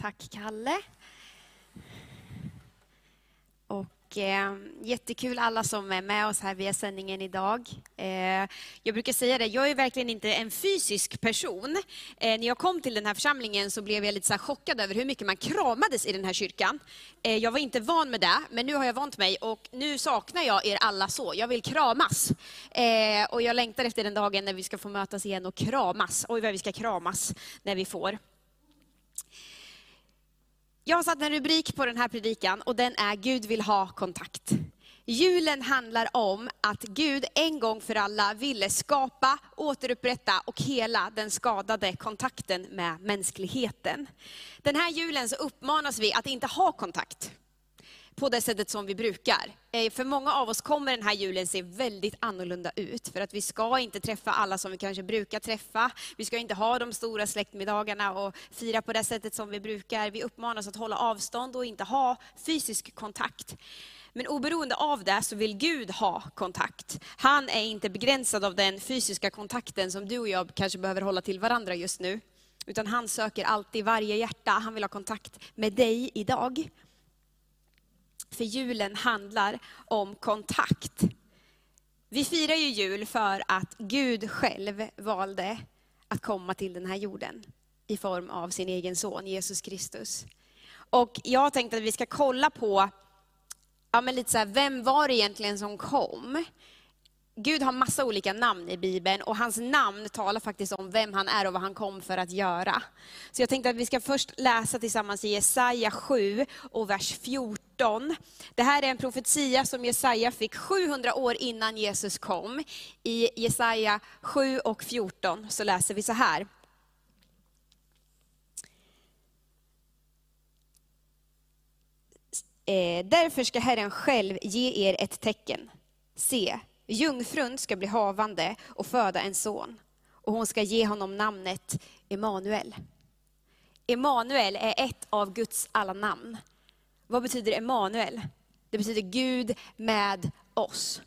Tack Kalle. Och, eh, jättekul alla som är med oss här via sändningen idag. Eh, jag brukar säga det, jag är verkligen inte en fysisk person. Eh, när jag kom till den här församlingen så blev jag lite så chockad över hur mycket man kramades i den här kyrkan. Eh, jag var inte van med det, men nu har jag vant mig och nu saknar jag er alla så. Jag vill kramas. Eh, och jag längtar efter den dagen när vi ska få mötas igen och kramas. Oj vad vi ska kramas när vi får. Jag har satt en rubrik på den här predikan och den är Gud vill ha kontakt. Julen handlar om att Gud en gång för alla ville skapa, återupprätta och hela den skadade kontakten med mänskligheten. Den här julen så uppmanas vi att inte ha kontakt på det sättet som vi brukar. Eh, för många av oss kommer den här julen se väldigt annorlunda ut. För att vi ska inte träffa alla som vi kanske brukar träffa. Vi ska inte ha de stora släktmiddagarna och fira på det sättet som vi brukar. Vi uppmanas att hålla avstånd och inte ha fysisk kontakt. Men oberoende av det så vill Gud ha kontakt. Han är inte begränsad av den fysiska kontakten som du och jag kanske behöver hålla till varandra just nu. Utan han söker alltid varje hjärta. Han vill ha kontakt med dig idag. För julen handlar om kontakt. Vi firar ju jul för att Gud själv valde att komma till den här jorden i form av sin egen son Jesus Kristus. Och jag tänkte att vi ska kolla på, ja men lite så här, vem var det egentligen som kom? Gud har massa olika namn i Bibeln och hans namn talar faktiskt om vem han är och vad han kom för att göra. Så jag tänkte att vi ska först läsa tillsammans i Jesaja 7 och vers 14. Det här är en profetia som Jesaja fick 700 år innan Jesus kom. I Jesaja 7 och 14 så läser vi så här. Eh, därför ska Herren själv ge er ett tecken. Se, Jungfrun ska bli havande och föda en son och hon ska ge honom namnet Emanuel. Emanuel är ett av Guds alla namn. Vad betyder Emanuel? Det betyder Gud med oss.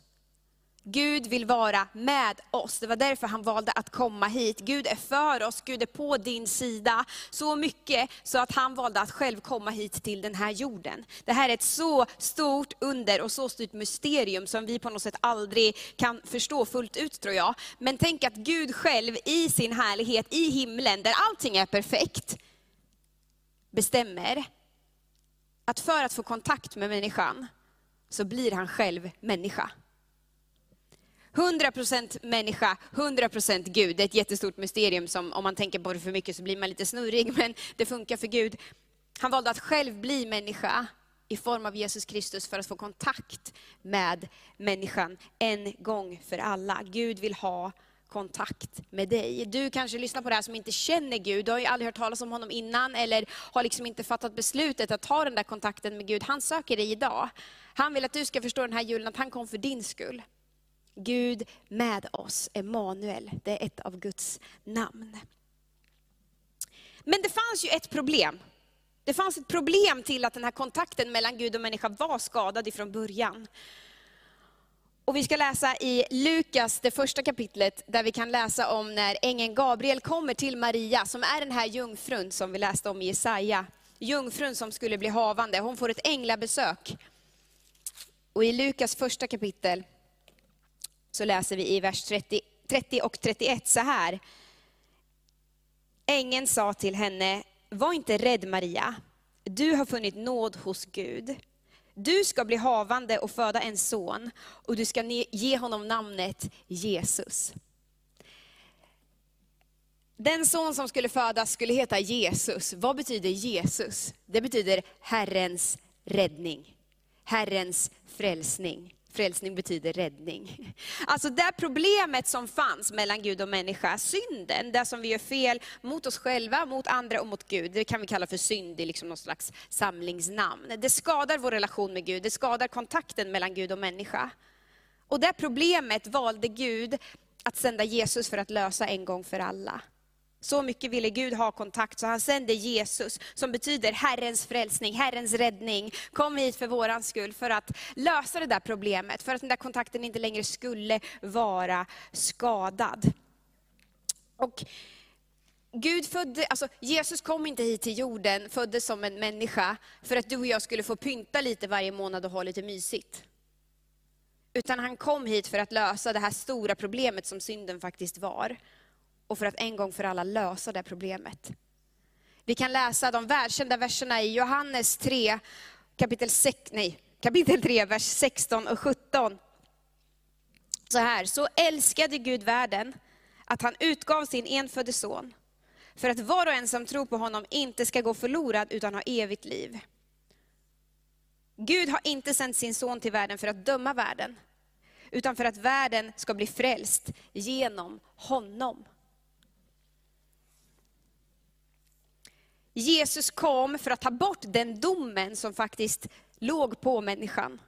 Gud vill vara med oss. Det var därför han valde att komma hit. Gud är för oss, Gud är på din sida. Så mycket så att han valde att själv komma hit till den här jorden. Det här är ett så stort under och så stort mysterium som vi på något sätt aldrig kan förstå fullt ut tror jag. Men tänk att Gud själv i sin härlighet i himlen, där allting är perfekt, bestämmer att för att få kontakt med människan, så blir han själv människa. 100% människa, 100% Gud. Det är ett jättestort mysterium som om man tänker på det för mycket så blir man lite snurrig, men det funkar för Gud. Han valde att själv bli människa i form av Jesus Kristus för att få kontakt med människan en gång för alla. Gud vill ha kontakt med dig. Du kanske lyssnar på det här som inte känner Gud, du har ju aldrig hört talas om honom innan, eller har liksom inte fattat beslutet att ta den där kontakten med Gud. Han söker dig idag. Han vill att du ska förstå den här julen, att han kom för din skull. Gud med oss, Emanuel, det är ett av Guds namn. Men det fanns ju ett problem. Det fanns ett problem till att den här kontakten mellan Gud och människa var skadad ifrån början. Och vi ska läsa i Lukas, det första kapitlet, där vi kan läsa om när ängeln Gabriel kommer till Maria, som är den här jungfrun som vi läste om i Jesaja. Jungfrun som skulle bli havande, hon får ett änglabesök. Och i Lukas första kapitel så läser vi i vers 30, 30 och 31 så här. Ängeln sa till henne, var inte rädd Maria, du har funnit nåd hos Gud. Du ska bli havande och föda en son och du ska ge honom namnet Jesus. Den son som skulle födas skulle heta Jesus. Vad betyder Jesus? Det betyder Herrens räddning, Herrens frälsning. Frälsning betyder räddning. Alltså det problemet som fanns mellan Gud och människa, synden, det som vi gör fel mot oss själva, mot andra och mot Gud, det kan vi kalla för synd i liksom någon slags samlingsnamn. Det skadar vår relation med Gud, det skadar kontakten mellan Gud och människa. Och det problemet valde Gud att sända Jesus för att lösa en gång för alla. Så mycket ville Gud ha kontakt så han sände Jesus, som betyder Herrens frälsning, Herrens räddning. Kom hit för våran skull, för att lösa det där problemet, för att den där kontakten inte längre skulle vara skadad. Och Gud födde, alltså Jesus kom inte hit till jorden, föddes som en människa, för att du och jag skulle få pynta lite varje månad och ha lite mysigt. Utan han kom hit för att lösa det här stora problemet som synden faktiskt var. Och för att en gång för alla lösa det problemet. Vi kan läsa de världskända verserna i Johannes 3, kapitel, 6, nej, kapitel 3, vers 16 och 17. Så här, så älskade Gud världen att han utgav sin enfödde son, för att var och en som tror på honom inte ska gå förlorad utan ha evigt liv. Gud har inte sänt sin son till världen för att döma världen, utan för att världen ska bli frälst genom honom. Jesus kom för att ta bort den domen som faktiskt låg på människan.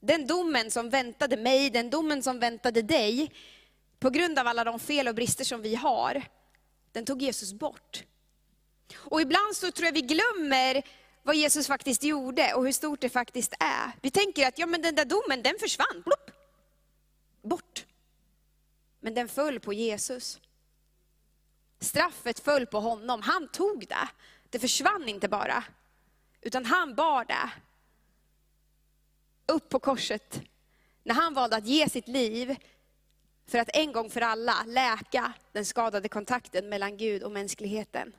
Den domen som väntade mig, den domen som väntade dig, på grund av alla de fel och brister som vi har, den tog Jesus bort. Och ibland så tror jag vi glömmer vad Jesus faktiskt gjorde och hur stort det faktiskt är. Vi tänker att ja, men den där domen, den försvann, Plopp. bort. Men den föll på Jesus. Straffet föll på honom, han tog det. Det försvann inte bara, utan han bar det. Upp på korset, när han valde att ge sitt liv för att en gång för alla läka den skadade kontakten mellan Gud och mänskligheten.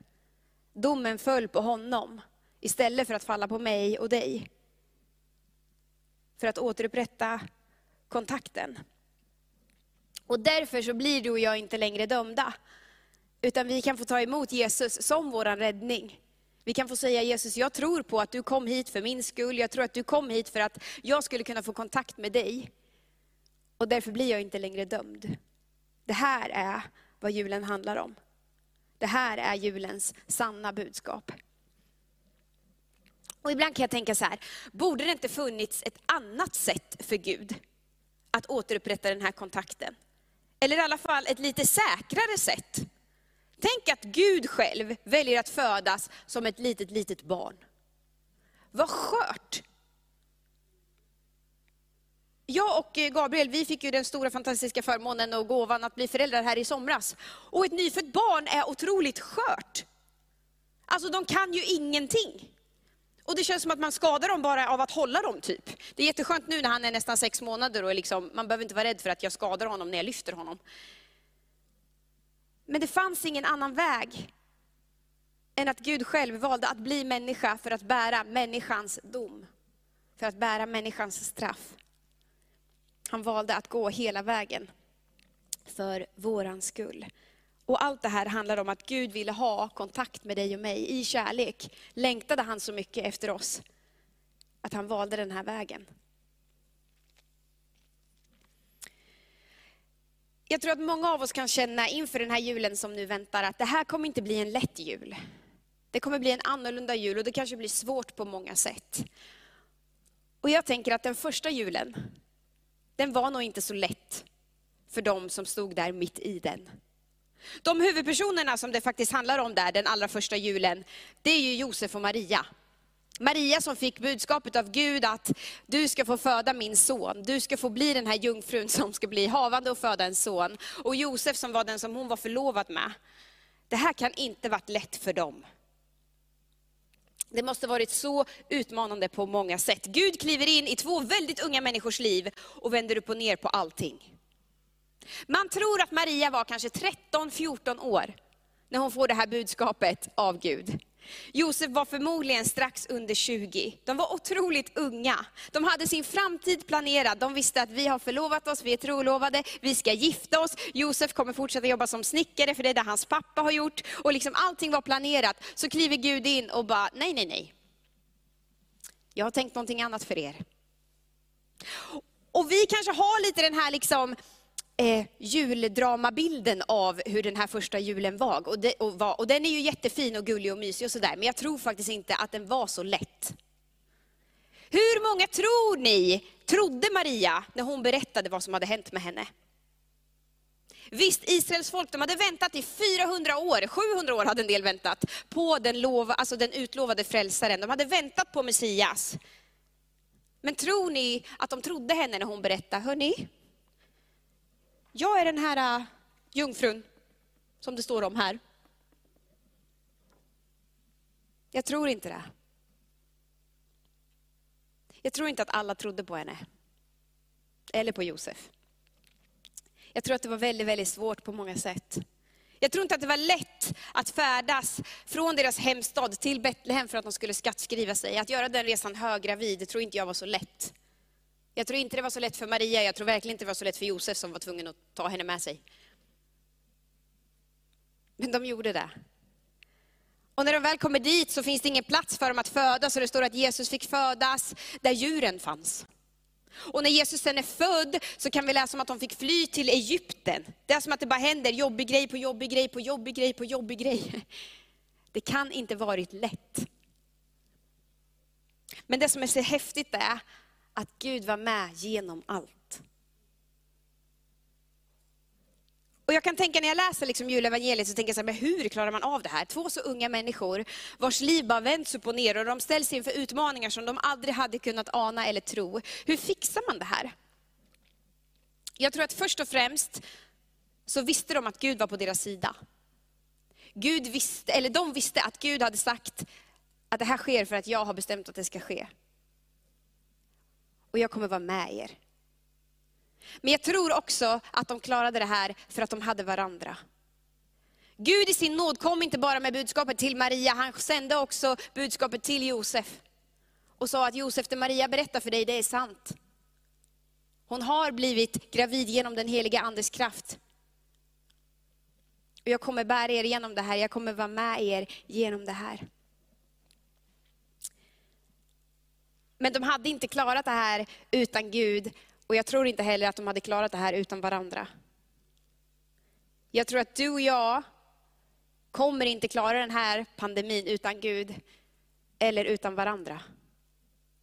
Domen föll på honom istället för att falla på mig och dig. För att återupprätta kontakten. Och därför så blir du och jag inte längre dömda. Utan vi kan få ta emot Jesus som vår räddning. Vi kan få säga Jesus, jag tror på att du kom hit för min skull. Jag tror att du kom hit för att jag skulle kunna få kontakt med dig. Och därför blir jag inte längre dömd. Det här är vad julen handlar om. Det här är julens sanna budskap. Och ibland kan jag tänka så här, borde det inte funnits ett annat sätt för Gud att återupprätta den här kontakten? Eller i alla fall ett lite säkrare sätt. Tänk att Gud själv väljer att födas som ett litet, litet barn. Vad skört! Jag och Gabriel vi fick ju den stora fantastiska förmånen och gåvan att bli föräldrar här i somras. Och ett nyfött barn är otroligt skört. Alltså de kan ju ingenting. Och det känns som att man skadar dem bara av att hålla dem typ. Det är jätteskönt nu när han är nästan sex månader och liksom, man behöver inte vara rädd för att jag skadar honom när jag lyfter honom. Men det fanns ingen annan väg än att Gud själv valde att bli människa för att bära människans dom. För att bära människans straff. Han valde att gå hela vägen för våran skull. Och allt det här handlar om att Gud ville ha kontakt med dig och mig. I kärlek längtade han så mycket efter oss, att han valde den här vägen. Jag tror att många av oss kan känna inför den här julen som nu väntar, att det här kommer inte bli en lätt jul. Det kommer bli en annorlunda jul och det kanske blir svårt på många sätt. Och jag tänker att den första julen, den var nog inte så lätt för de som stod där mitt i den. De huvudpersonerna som det faktiskt handlar om där, den allra första julen, det är ju Josef och Maria. Maria som fick budskapet av Gud att du ska få föda min son, du ska få bli den här jungfrun som ska bli havande och föda en son. Och Josef som var den som hon var förlovad med. Det här kan inte varit lätt för dem. Det måste varit så utmanande på många sätt. Gud kliver in i två väldigt unga människors liv och vänder upp och ner på allting. Man tror att Maria var kanske 13-14 år när hon får det här budskapet av Gud. Josef var förmodligen strax under 20. De var otroligt unga. De hade sin framtid planerad. De visste att vi har förlovat oss, vi är trolovade, vi ska gifta oss. Josef kommer fortsätta jobba som snickare, för det är det hans pappa har gjort. Och liksom allting var planerat. Så kliver Gud in och bara, nej, nej, nej. Jag har tänkt någonting annat för er. Och vi kanske har lite den här liksom, eh, juldramabilden av hur den här första julen var. Och, det, och, var. och den är ju jättefin och gullig och mysig och sådär, men jag tror faktiskt inte att den var så lätt. Hur många tror ni trodde Maria när hon berättade vad som hade hänt med henne? Visst, Israels folk de hade väntat i 400 år, 700 år hade en del väntat, på den, lov, alltså den utlovade frälsaren. De hade väntat på Messias. Men tror ni att de trodde henne när hon berättade, hörni, jag är den här uh, jungfrun som det står om här. Jag tror inte det. Jag tror inte att alla trodde på henne. Eller på Josef. Jag tror att det var väldigt, väldigt svårt på många sätt. Jag tror inte att det var lätt att färdas från deras hemstad till Betlehem för att de skulle skattskriva sig. Att göra den resan höggravid, det tror inte jag var så lätt. Jag tror inte det var så lätt för Maria, jag tror verkligen inte det var så lätt för Josef som var tvungen att ta henne med sig. Men de gjorde det. Och när de väl kommer dit så finns det ingen plats för dem att födas, och det står att Jesus fick födas där djuren fanns. Och när Jesus sen är född så kan vi läsa om att de fick fly till Egypten. Det är som att det bara händer jobbig grej på jobbig grej på jobbig grej på jobbig grej. Det kan inte varit lätt. Men det som är så häftigt är att Gud var med genom allt. Och jag kan tänka när jag läser liksom julevangeliet så tänker jag så här, men hur klarar man av det här? Två så unga människor vars liv bara vänds upp och ner och de ställs inför utmaningar som de aldrig hade kunnat ana eller tro. Hur fixar man det här? Jag tror att först och främst så visste de att Gud var på deras sida. Gud visste, eller de visste att Gud hade sagt att det här sker för att jag har bestämt att det ska ske. Och jag kommer vara med er. Men jag tror också att de klarade det här för att de hade varandra. Gud i sin nåd kom inte bara med budskapet till Maria, han sände också budskapet till Josef. Och sa att Josef, det Maria berättar för dig, det är sant. Hon har blivit gravid genom den heliga Andes kraft. Och jag kommer bära er genom det här, jag kommer vara med er genom det här. Men de hade inte klarat det här utan Gud. Och jag tror inte heller att de hade klarat det här utan varandra. Jag tror att du och jag kommer inte klara den här pandemin utan Gud eller utan varandra.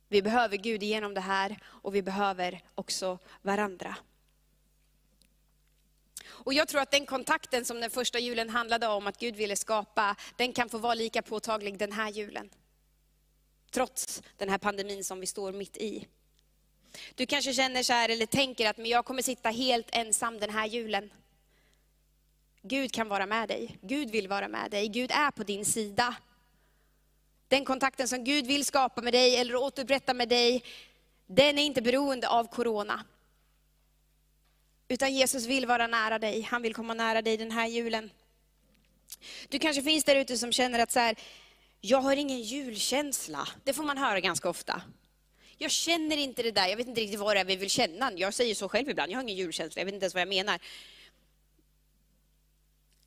Vi behöver Gud igenom det här och vi behöver också varandra. Och jag tror att den kontakten som den första julen handlade om att Gud ville skapa, den kan få vara lika påtaglig den här julen. Trots den här pandemin som vi står mitt i. Du kanske känner så här eller tänker att men jag kommer sitta helt ensam den här julen. Gud kan vara med dig. Gud vill vara med dig. Gud är på din sida. Den kontakten som Gud vill skapa med dig eller återupprätta med dig, den är inte beroende av corona. Utan Jesus vill vara nära dig. Han vill komma nära dig den här julen. Du kanske finns där ute som känner att så här, jag har ingen julkänsla. Det får man höra ganska ofta jag känner inte det där, jag vet inte riktigt vad det är vi vill känna. Jag säger så själv ibland, jag har ingen julkänsla, jag vet inte ens vad jag menar.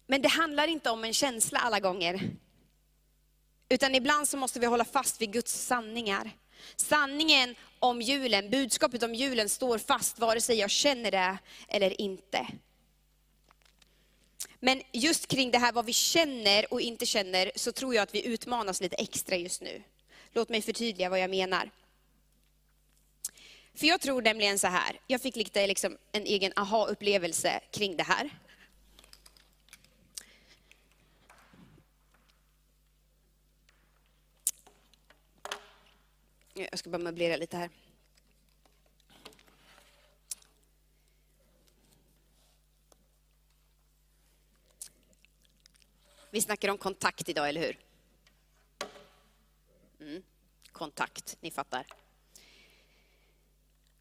Men det handlar inte om en känsla alla gånger. Utan ibland så måste vi hålla fast vid Guds sanningar. Sanningen om julen, budskapet om julen står fast vare sig jag känner det eller inte. Men just kring det här vad vi känner och inte känner, så tror jag att vi utmanas lite extra just nu. Låt mig förtydliga vad jag menar. För jag tror nämligen så här, jag fick lite liksom en egen aha-upplevelse kring det här. Jag ska bara möblera lite här. Vi snackar om kontakt idag, eller hur? Mm. Kontakt, ni fattar.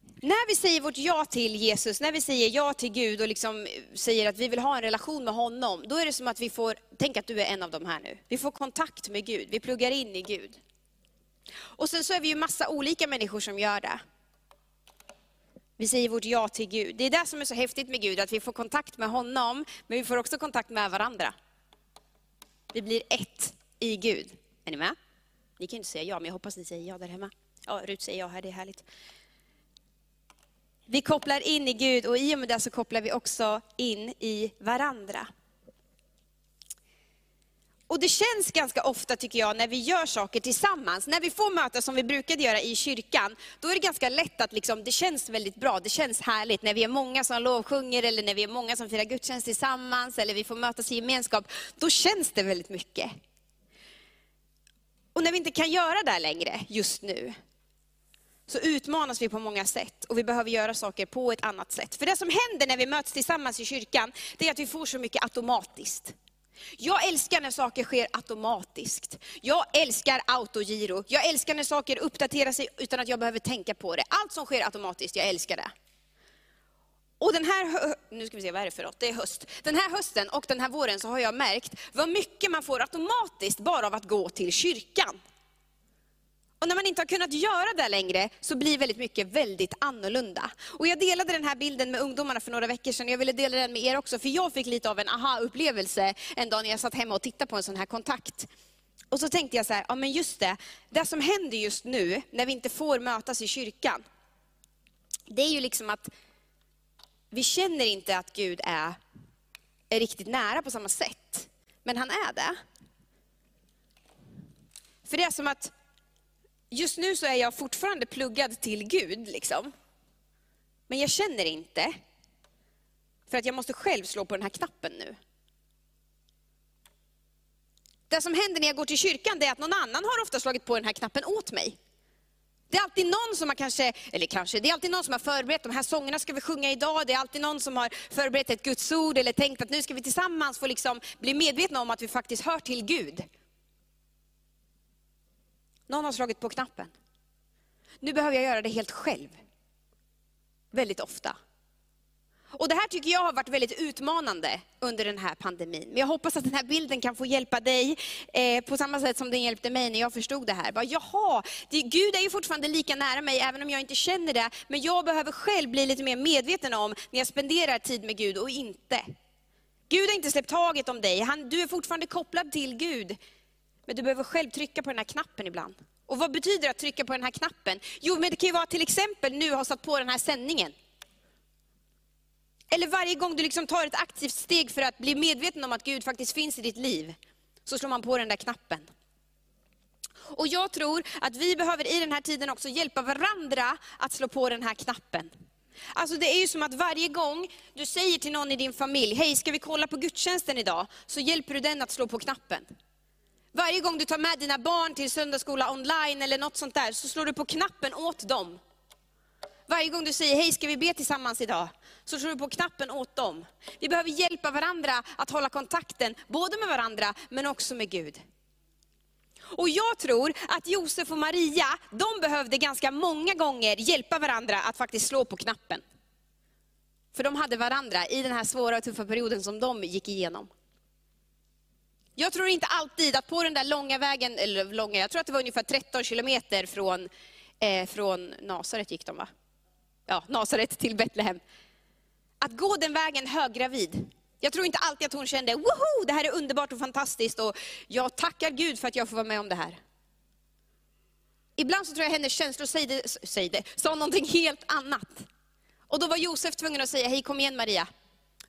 När vi säger vårt ja till Jesus, när vi säger ja till Gud och liksom säger att vi vill ha en relation med honom, då är det som att vi får, tänk att du är en av dem här nu, vi får kontakt med Gud, vi pluggar in i Gud. Och sen så är vi ju massa olika människor som gör det. Vi säger vårt ja till Gud. Det är det som är så häftigt med Gud, att vi får kontakt med honom, men vi får också kontakt med varandra. Vi blir ett i Gud. Är ni med? Ni kan inte säga ja, men jag hoppas ni säger ja där hemma. Ja, Rut säger ja här, det är härligt. Vi kopplar in i Gud och i och med det så kopplar vi också in i varandra. Och det känns ganska ofta tycker jag när vi gör saker tillsammans, när vi får mötas som vi brukade göra i kyrkan, då är det ganska lätt att liksom, det känns väldigt bra, det känns härligt när vi är många som lovsjunger eller när vi är många som firar gudstjänst tillsammans eller vi får mötas i gemenskap, då känns det väldigt mycket. Och när vi inte kan göra det längre just nu, så utmanas vi på många sätt och vi behöver göra saker på ett annat sätt. För det som händer när vi möts tillsammans i kyrkan, det är att vi får så mycket automatiskt. Jag älskar när saker sker automatiskt. Jag älskar autogiro. Jag älskar när saker uppdaterar sig utan att jag behöver tänka på det. Allt som sker automatiskt, jag älskar det. Och den här, nu ska vi se, vad är det för något? Det är höst. Den här hösten och den här våren så har jag märkt vad mycket man får automatiskt bara av att gå till kyrkan. Och när man inte har kunnat göra det längre så blir väldigt mycket väldigt annorlunda. Och jag delade den här bilden med ungdomarna för några veckor sedan. Jag ville dela den med er också, för jag fick lite av en aha-upplevelse en dag när jag satt hemma och tittade på en sån här kontakt. Och så tänkte jag så här, ja men just det, det som händer just nu när vi inte får mötas i kyrkan, det är ju liksom att vi känner inte att Gud är, är riktigt nära på samma sätt. Men han är det. För det är som att just nu så är jag fortfarande pluggad till Gud. Liksom. Men jag känner inte, för att jag måste själv slå på den här knappen nu. Det som händer när jag går till kyrkan det är att någon annan har ofta slagit på den här knappen åt mig. Det är alltid någon som har kanske, eller kanske, det är alltid någon som har förberett, de här sångerna ska vi sjunga idag. Det är alltid någon som har förberett ett Guds ord eller tänkt att nu ska vi tillsammans få liksom bli medvetna om att vi faktiskt hör till Gud. Någon har slagit på knappen. Nu behöver jag göra det helt själv. Väldigt ofta. Och det här tycker jag har varit väldigt utmanande under den här pandemin. Men jag hoppas att den här bilden kan få hjälpa dig eh, på samma sätt som den hjälpte mig när jag förstod det här. Bara, Jaha, det, Gud är ju fortfarande lika nära mig även om jag inte känner det. Men jag behöver själv bli lite mer medveten om när jag spenderar tid med Gud och inte. Gud har inte släppt taget om dig, Han, du är fortfarande kopplad till Gud. Men du behöver själv trycka på den här knappen ibland. Och vad betyder det att trycka på den här knappen? Jo, men det kan ju vara till exempel nu har satt på den här sändningen. Eller varje gång du liksom tar ett aktivt steg för att bli medveten om att Gud faktiskt finns i ditt liv, så slår man på den där knappen. Och jag tror att vi behöver i den här tiden också hjälpa varandra att slå på den här knappen. Alltså det är ju som att varje gång du säger till någon i din familj, hej ska vi kolla på gudstjänsten idag? Så hjälper du den att slå på knappen. Varje gång du tar med dina barn till söndagsskola online eller något sånt där, så slår du på knappen åt dem. Varje gång du säger, hej ska vi be tillsammans idag? Så slår du på knappen åt dem. Vi behöver hjälpa varandra att hålla kontakten, både med varandra men också med Gud. Och jag tror att Josef och Maria, de behövde ganska många gånger hjälpa varandra att faktiskt slå på knappen. För de hade varandra i den här svåra och tuffa perioden som de gick igenom. Jag tror inte alltid att på den där långa vägen, eller långa, jag tror att det var ungefär 13 kilometer från, eh, från Nasaret gick de va? Ja, Nasaret till Betlehem. Att gå den vägen höggravid, jag tror inte alltid att hon kände, woho, det här är underbart och fantastiskt och jag tackar Gud för att jag får vara med om det här. Ibland så tror jag hennes känslor sägde, sägde, sa någonting helt annat. Och då var Josef tvungen att säga, hej kom igen Maria,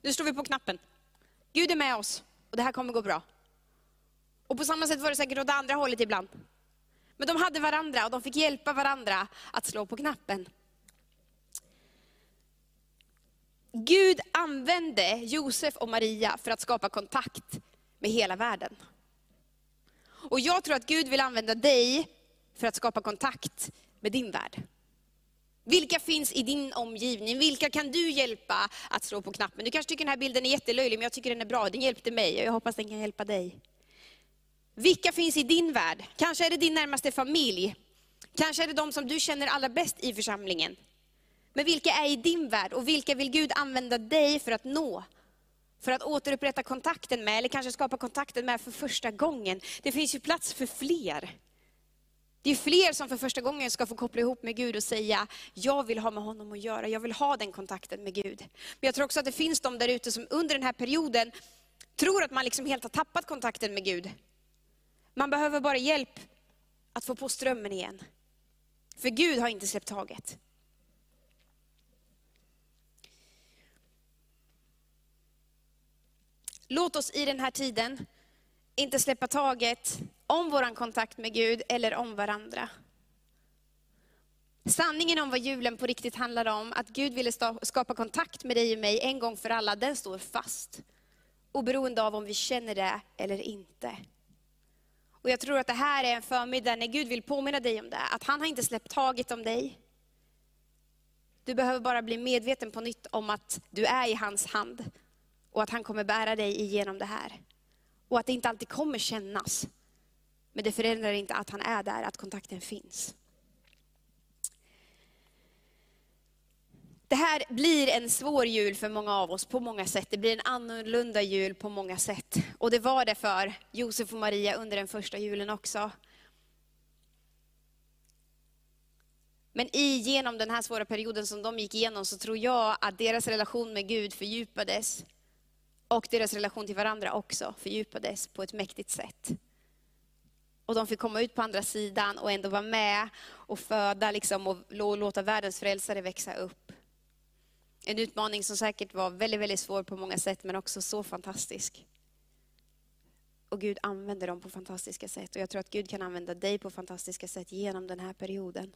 nu slår vi på knappen. Gud är med oss och det här kommer gå bra. Och på samma sätt var det säkert åt andra hållet ibland. Men de hade varandra och de fick hjälpa varandra att slå på knappen. Gud använde Josef och Maria för att skapa kontakt med hela världen. Och jag tror att Gud vill använda dig för att skapa kontakt med din värld. Vilka finns i din omgivning? Vilka kan du hjälpa att slå på knappen? Du kanske tycker den här bilden är jättelöjlig, men jag tycker den är bra. Den hjälpte mig och jag hoppas den kan hjälpa dig. Vilka finns i din värld? Kanske är det din närmaste familj. Kanske är det de som du känner allra bäst i församlingen. Men vilka är i din värld och vilka vill Gud använda dig för att nå? För att återupprätta kontakten med, eller kanske skapa kontakten med för första gången. Det finns ju plats för fler. Det är fler som för första gången ska få koppla ihop med Gud och säga, jag vill ha med honom att göra, jag vill ha den kontakten med Gud. Men jag tror också att det finns de där ute som under den här perioden tror att man liksom helt har tappat kontakten med Gud. Man behöver bara hjälp att få på strömmen igen. För Gud har inte släppt taget. Låt oss i den här tiden inte släppa taget om vår kontakt med Gud eller om varandra. Sanningen om vad julen på riktigt handlar om, att Gud ville skapa kontakt med dig och mig en gång för alla, den står fast. Oberoende av om vi känner det eller inte. Och jag tror att det här är en förmiddag när Gud vill påminna dig om det, att han har inte släppt taget om dig. Du behöver bara bli medveten på nytt om att du är i hans hand och att han kommer bära dig igenom det här. Och att det inte alltid kommer kännas. Men det förändrar inte att han är där, att kontakten finns. Det här blir en svår jul för många av oss på många sätt. Det blir en annorlunda jul på många sätt. Och det var det för Josef och Maria under den första julen också. Men i, genom den här svåra perioden som de gick igenom så tror jag att deras relation med Gud fördjupades. Och deras relation till varandra också fördjupades på ett mäktigt sätt. Och de fick komma ut på andra sidan och ändå vara med och föda liksom, och låta världens frälsare växa upp. En utmaning som säkert var väldigt, väldigt svår på många sätt, men också så fantastisk. Och Gud använder dem på fantastiska sätt. Och jag tror att Gud kan använda dig på fantastiska sätt genom den här perioden.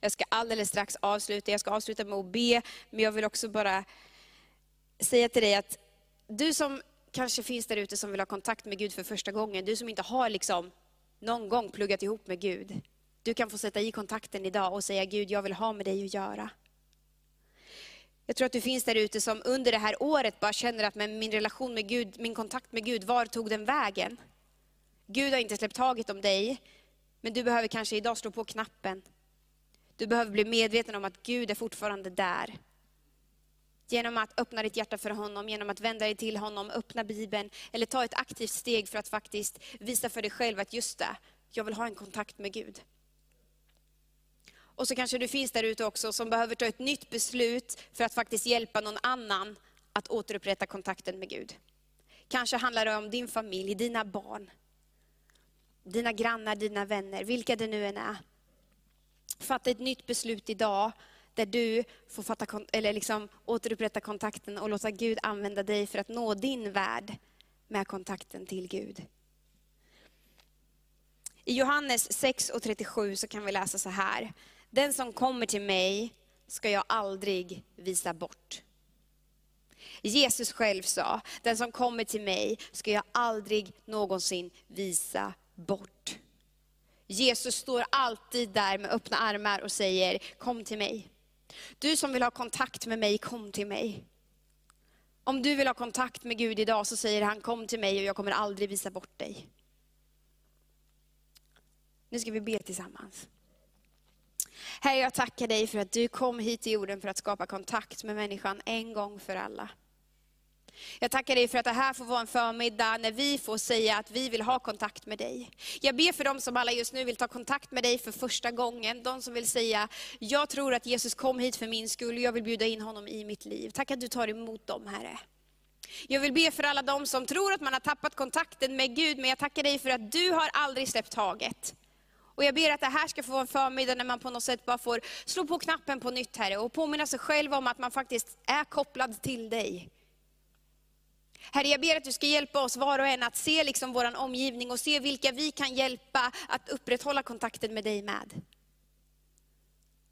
Jag ska alldeles strax avsluta, jag ska avsluta med att be, men jag vill också bara säga till dig att du som kanske finns där ute som vill ha kontakt med Gud för första gången, du som inte har liksom någon gång pluggat ihop med Gud. Du kan få sätta i kontakten idag och säga Gud, jag vill ha med dig att göra. Jag tror att du finns där ute som under det här året bara känner att men min relation med Gud, min kontakt med Gud, var tog den vägen? Gud har inte släppt taget om dig, men du behöver kanske idag slå på knappen. Du behöver bli medveten om att Gud är fortfarande där. Genom att öppna ditt hjärta för honom, genom att vända dig till honom, öppna Bibeln, eller ta ett aktivt steg för att faktiskt visa för dig själv att just det, jag vill ha en kontakt med Gud. Och så kanske du finns där ute också som behöver ta ett nytt beslut för att faktiskt hjälpa någon annan att återupprätta kontakten med Gud. Kanske handlar det om din familj, dina barn, dina grannar, dina vänner, vilka det nu än är. Fatta ett nytt beslut idag där du får fatta, eller liksom återupprätta kontakten och låta Gud använda dig för att nå din värld med kontakten till Gud. I Johannes 6 och 37 så kan vi läsa så här. Den som kommer till mig ska jag aldrig visa bort. Jesus själv sa, den som kommer till mig ska jag aldrig någonsin visa bort. Jesus står alltid där med öppna armar och säger, kom till mig. Du som vill ha kontakt med mig, kom till mig. Om du vill ha kontakt med Gud idag så säger han, kom till mig och jag kommer aldrig visa bort dig. Nu ska vi be tillsammans. Herre, jag tackar dig för att du kom hit till jorden för att skapa kontakt med människan en gång för alla. Jag tackar dig för att det här får vara en förmiddag när vi får säga att vi vill ha kontakt med dig. Jag ber för dem som alla just nu vill ta kontakt med dig för första gången. De som vill säga, jag tror att Jesus kom hit för min skull och jag vill bjuda in honom i mitt liv. Tack att du tar emot dem Herre. Jag vill be för alla de som tror att man har tappat kontakten med Gud, men jag tackar dig för att du har aldrig släppt taget. Och jag ber att det här ska få vara en förmiddag när man på något sätt bara får slå på knappen på nytt Herre, och påminna sig själv om att man faktiskt är kopplad till dig. Herre, jag ber att du ska hjälpa oss var och en att se liksom vår omgivning och se vilka vi kan hjälpa att upprätthålla kontakten med dig med.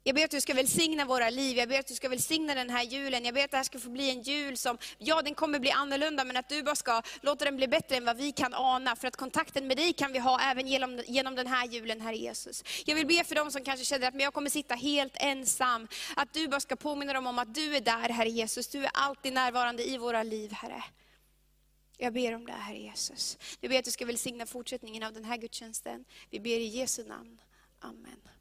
Jag ber att du ska välsigna våra liv, jag ber att du ska välsigna den här julen. Jag ber att det här ska få bli en jul som, ja den kommer bli annorlunda, men att du bara ska låta den bli bättre än vad vi kan ana. För att kontakten med dig kan vi ha även genom, genom den här julen, Herre Jesus. Jag vill be för dem som kanske känner att men jag kommer sitta helt ensam. Att du bara ska påminna dem om att du är där, Herre Jesus. Du är alltid närvarande i våra liv, Herre. Jag ber om det, Herre Jesus. Jag ber att du ska välsigna fortsättningen av den här gudstjänsten. Vi ber i Jesu namn. Amen.